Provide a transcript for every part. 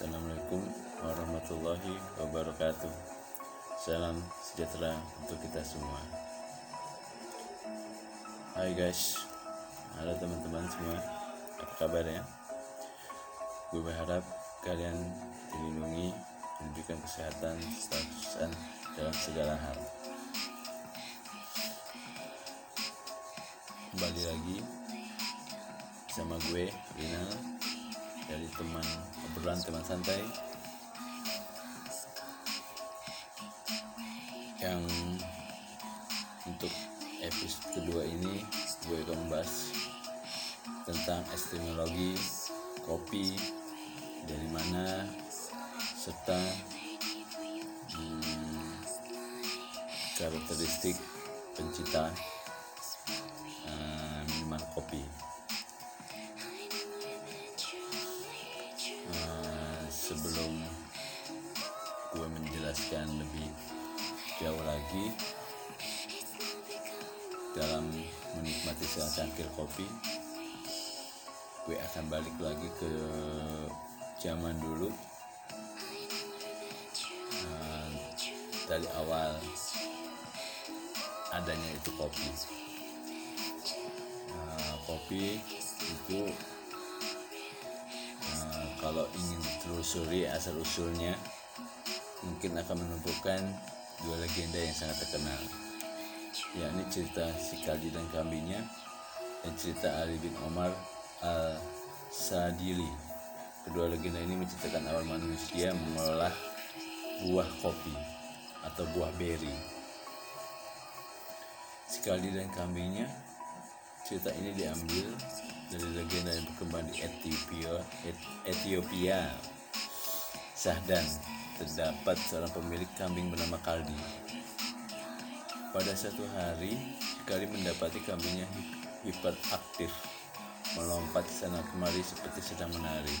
Assalamualaikum warahmatullahi wabarakatuh. Salam sejahtera untuk kita semua. Hai guys, halo teman-teman semua. Apa kabar ya? Gue berharap kalian dilindungi, diberikan kesehatan, statusan dalam segala hal. Kembali lagi sama gue, Lina, dari teman obrolan teman santai. Yang untuk episode kedua ini gue akan membahas tentang estimologi kopi dari mana serta hmm, karakteristik pencinta lagi dalam menikmati secangkir kopi. Gue akan balik lagi ke zaman dulu. Uh, dari awal adanya itu kopi. Uh, kopi itu uh, kalau ingin ditelusuri asal usulnya mungkin akan menemukan dua legenda yang sangat terkenal. Yakni cerita si Kaldi dan kambingnya dan cerita Ali bin Omar al Sadili. Kedua legenda ini menceritakan awal manusia mengolah buah kopi atau buah beri. Si Kaldi dan kambingnya cerita ini diambil dari legenda yang berkembang di Ethiopia Ethiopia Sahdan terdapat seorang pemilik kambing bernama Kaldi. Pada satu hari, Kaldi mendapati kambingnya hiperaktif, melompat sana kemari seperti sedang menari.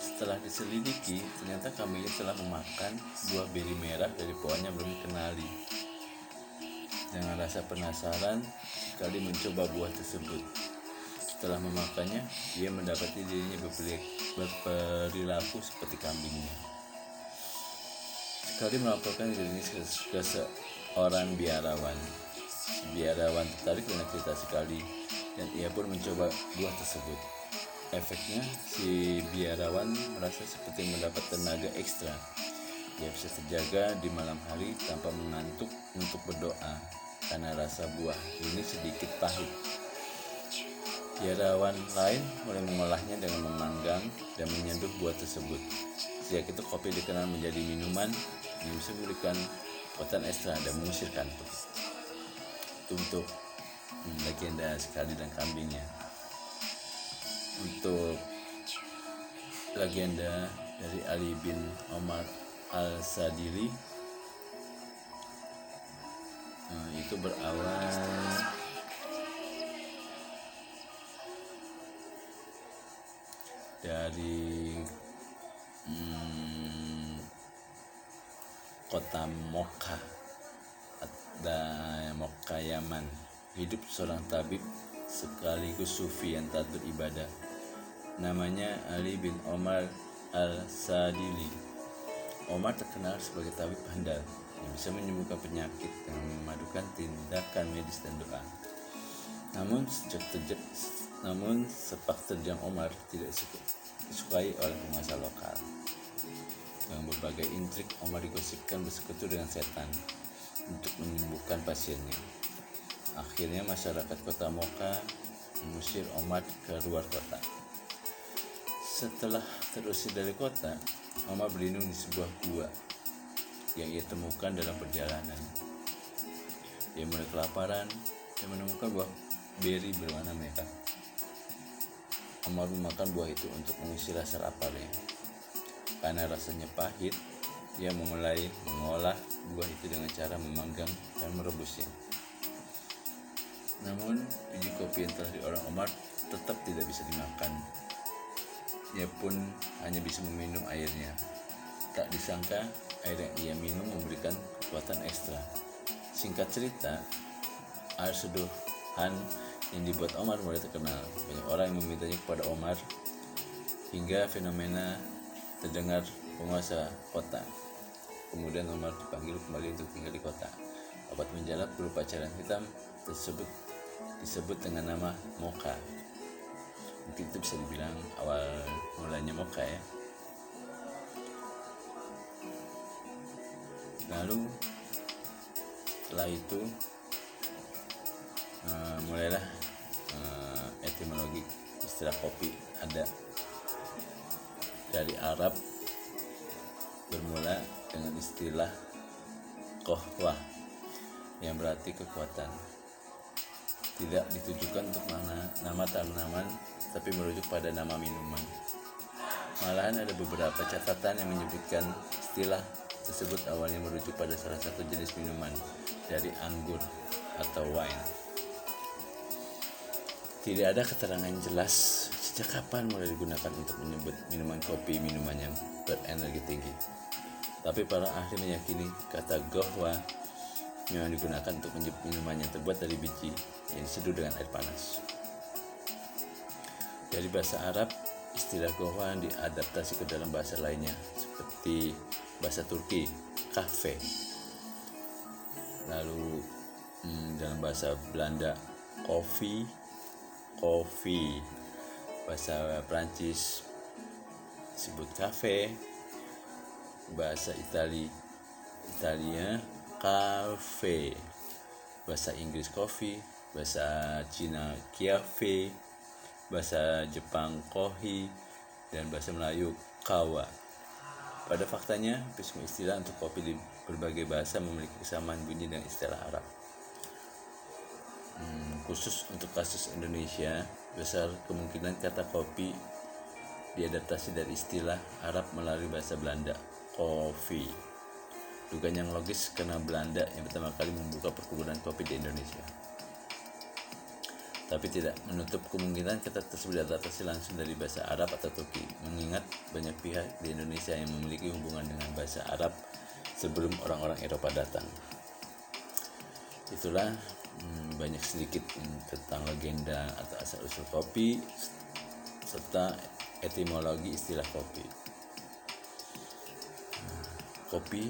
Setelah diselidiki, ternyata kambingnya telah memakan buah beri merah dari pohon yang belum dikenali. Dengan rasa penasaran, Kaldi mencoba buah tersebut. Setelah memakannya, ia mendapati dirinya berperilaku seperti kambingnya. Sekali melaporkan dirinya ke, ke seorang biarawan. Biarawan tertarik dengan cerita sekali dan ia pun mencoba buah tersebut. Efeknya, si biarawan merasa seperti mendapat tenaga ekstra. Ia bisa terjaga di malam hari tanpa mengantuk untuk berdoa karena rasa buah ini sedikit pahit. Biarawan lain mulai mengolahnya dengan memanggang dan menyeduh buah tersebut. Sejak itu kopi dikenal menjadi minuman memberikan kekuatan ekstra dan mengusir kantuk. Untuk legenda sekali dan kambingnya. Untuk legenda dari Ali bin Omar al Sadili nah, itu berawal dari kota Moka dan Moka Yaman. Hidup seorang tabib sekaligus sufi yang taat beribadah namanya Ali bin Omar al-Sadili. Omar terkenal sebagai tabib handal yang bisa menyembuhkan penyakit dan memadukan tindakan medis dan doa. Namun sejak terjadi namun sepak terjang Omar tidak disukai oleh penguasa lokal. Dengan berbagai intrik, Omar digosipkan bersekutu dengan setan untuk menyembuhkan pasiennya. Akhirnya masyarakat kota Moka mengusir Omar ke luar kota. Setelah terusir dari kota, Omar berlindung di sebuah gua yang ia temukan dalam perjalanan. Ia mulai kelaparan dan menemukan buah beri berwarna merah. Omar memakan buah itu untuk mengisi rasa laparnya. Karena rasanya pahit, ia memulai mengolah buah itu dengan cara memanggang dan merebusnya. Namun, biji kopi yang telah diolah Omar tetap tidak bisa dimakan. Ia pun hanya bisa meminum airnya. Tak disangka, air yang ia minum memberikan kekuatan ekstra. Singkat cerita, air seduhan yang dibuat Omar mulai terkenal. Banyak orang yang memintanya kepada Omar hingga fenomena terdengar penguasa kota. Kemudian Umar dipanggil kembali untuk tinggal di kota. Obat menjalap berupa cairan hitam tersebut disebut dengan nama moka. Mungkin itu bisa dibilang awal mulanya moka ya. Lalu setelah itu uh, mulailah uh, etimologi istilah kopi ada dari Arab bermula dengan istilah kohwah yang berarti kekuatan tidak ditujukan untuk mana nama tanaman tapi merujuk pada nama minuman malahan ada beberapa catatan yang menyebutkan istilah tersebut awalnya merujuk pada salah satu jenis minuman dari anggur atau wine. Tidak ada keterangan jelas sejak kapan mulai digunakan untuk menyebut minuman kopi minuman yang berenergi tinggi. Tapi para ahli meyakini kata gohwa memang digunakan untuk menyebut minuman yang terbuat dari biji yang diseduh dengan air panas. Dari bahasa Arab, istilah gohwa diadaptasi ke dalam bahasa lainnya seperti bahasa Turki kafe lalu hmm, dalam bahasa Belanda kopi kopi bahasa Prancis disebut cafe bahasa Itali Italia cafe bahasa Inggris coffee bahasa Cina kiafe. Bahasa Jepang kohi. Dan bahasa Melayu kawa. Pada faktanya, semua istilah untuk kopi di berbagai bahasa memiliki kesamaan bunyi dengan istilah Arab. Hmm, khusus untuk kasus Indonesia, besar kemungkinan kata kopi diadaptasi dari istilah Arab melalui bahasa Belanda, kopi. Dugaan yang logis karena Belanda yang pertama kali membuka perkebunan kopi di Indonesia tapi tidak menutup kemungkinan kata tersebut diadaptasi langsung dari bahasa Arab atau Turki mengingat banyak pihak di Indonesia yang memiliki hubungan dengan bahasa Arab sebelum orang-orang Eropa datang itulah hmm, banyak sedikit tentang legenda atau asal-usul kopi serta etimologi istilah kopi. Nah, kopi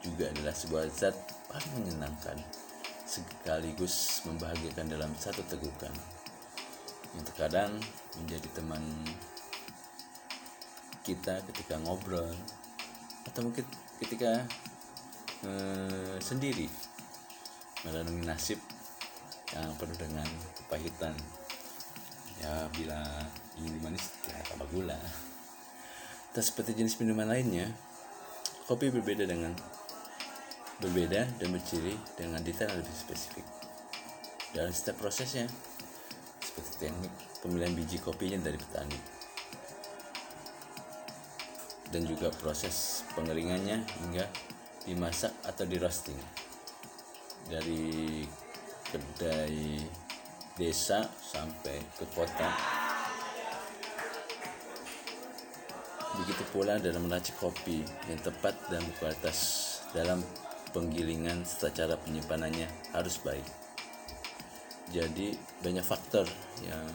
juga adalah sebuah zat paling menyenangkan sekaligus membahagiakan dalam satu tegukan yang terkadang menjadi teman kita ketika ngobrol atau mungkin ketika eh, sendiri melalui nasib yang penuh dengan kepahitan. Ya bila ingin manis tidak tambah gula. Tak seperti jenis minuman lainnya kopi berbeda dengan berbeda dan berciri dengan detail lebih spesifik. Dalam setiap prosesnya, seperti teknik pemilihan biji kopinya dari petani, dan juga proses pengeringannya hingga dimasak atau di roasting dari kedai desa sampai ke kota. Begitu pula dalam meracik kopi yang tepat dan berkualitas dalam penggilingan serta cara penyimpanannya harus baik. Jadi banyak faktor yang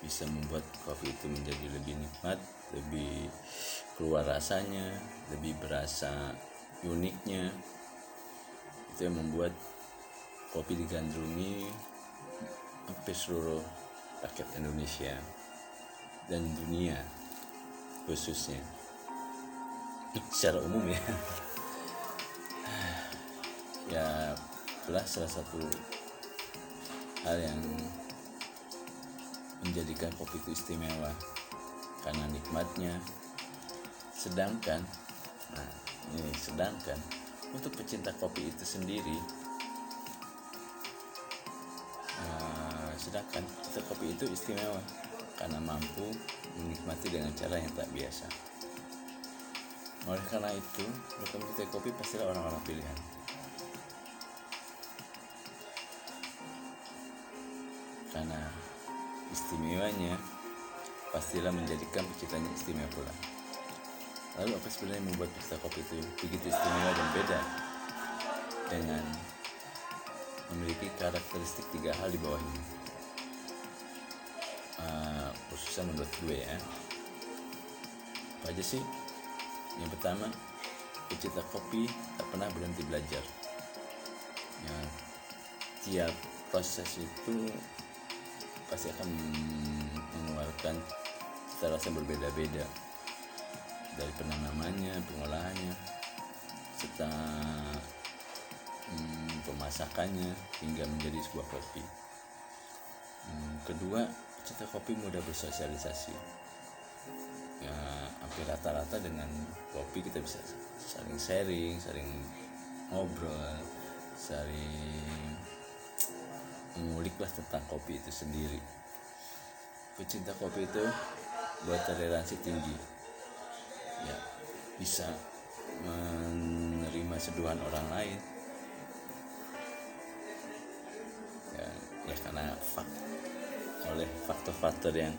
bisa membuat kopi itu menjadi lebih nikmat, lebih keluar rasanya, lebih berasa uniknya. Itu yang membuat kopi digandrungi hampir seluruh rakyat Indonesia dan dunia khususnya. Secara umum ya. Ya itulah salah satu hal yang menjadikan kopi itu istimewa karena nikmatnya. Sedangkan nah ini sedangkan untuk pecinta kopi itu sendiri uh, sedangkan pecinta kopi itu istimewa karena mampu menikmati dengan cara yang tak biasa. Oleh karena itu mereka mencintai kopi pastilah orang-orang pilihan. Karena istimewanya pastilah menjadikan penciptanya istimewa pula. Lalu apa sebenarnya membuat pesta kopi itu begitu istimewa dan beda dengan memiliki karakteristik tiga hal di bawah ini? Uh, khususnya menurut gue ya. apa aja sih yang pertama pecinta kopi tak pernah berhenti belajar ya tiap proses itu pasti akan mengeluarkan rasa yang berbeda-beda dari penanamannya, pengolahannya, serta hmm, pemasakannya hingga menjadi sebuah kopi. Hmm, kedua, pecinta kopi mudah bersosialisasi. Ya, hampir rata-rata dengan kopi kita bisa saling sharing, saling ngobrol, saling menguliklah tentang kopi itu sendiri. Pecinta kopi itu bertoleransi tinggi, ya bisa menerima seduhan orang lain. Ya, ya karena fak oleh faktor-faktor yang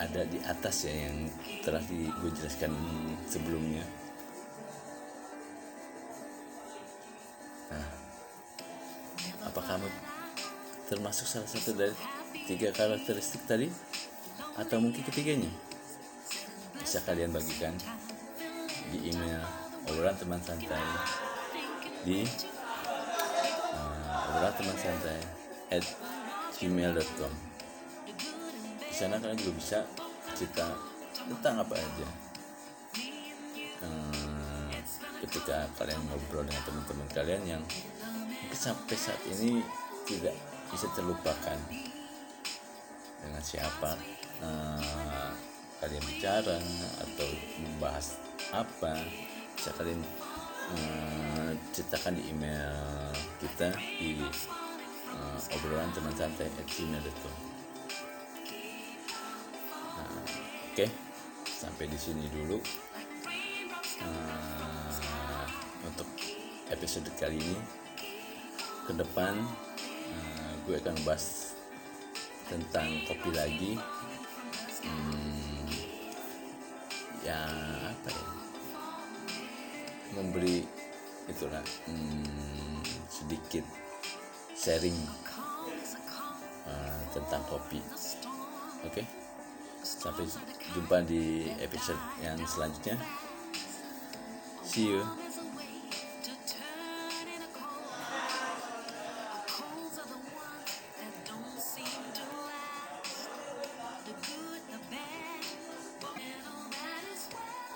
ada di atas ya yang telah gue jelaskan sebelumnya. Nah, apa kamu termasuk salah satu dari tiga karakteristik tadi atau mungkin ketiganya bisa kalian bagikan di email obrolan teman santai di uh, obrolan teman santai at gmail.com di sana kalian juga bisa cerita tentang apa aja. Hmm, ketika kalian ngobrol dengan teman-teman kalian yang sampai saat ini tidak bisa terlupakan dengan siapa. Uh, kalian bicara atau membahas apa bisa kalian uh, ceritakan di email kita di uh, obrolan teman santai at Nah, oke. Sampai di sini dulu. Uh, untuk episode kali ini ke depan uh, gue akan bahas tentang kopi lagi memberi itulah hmm, sedikit sharing uh, tentang kopi. Oke sampai jumpa di episode yang selanjutnya. See you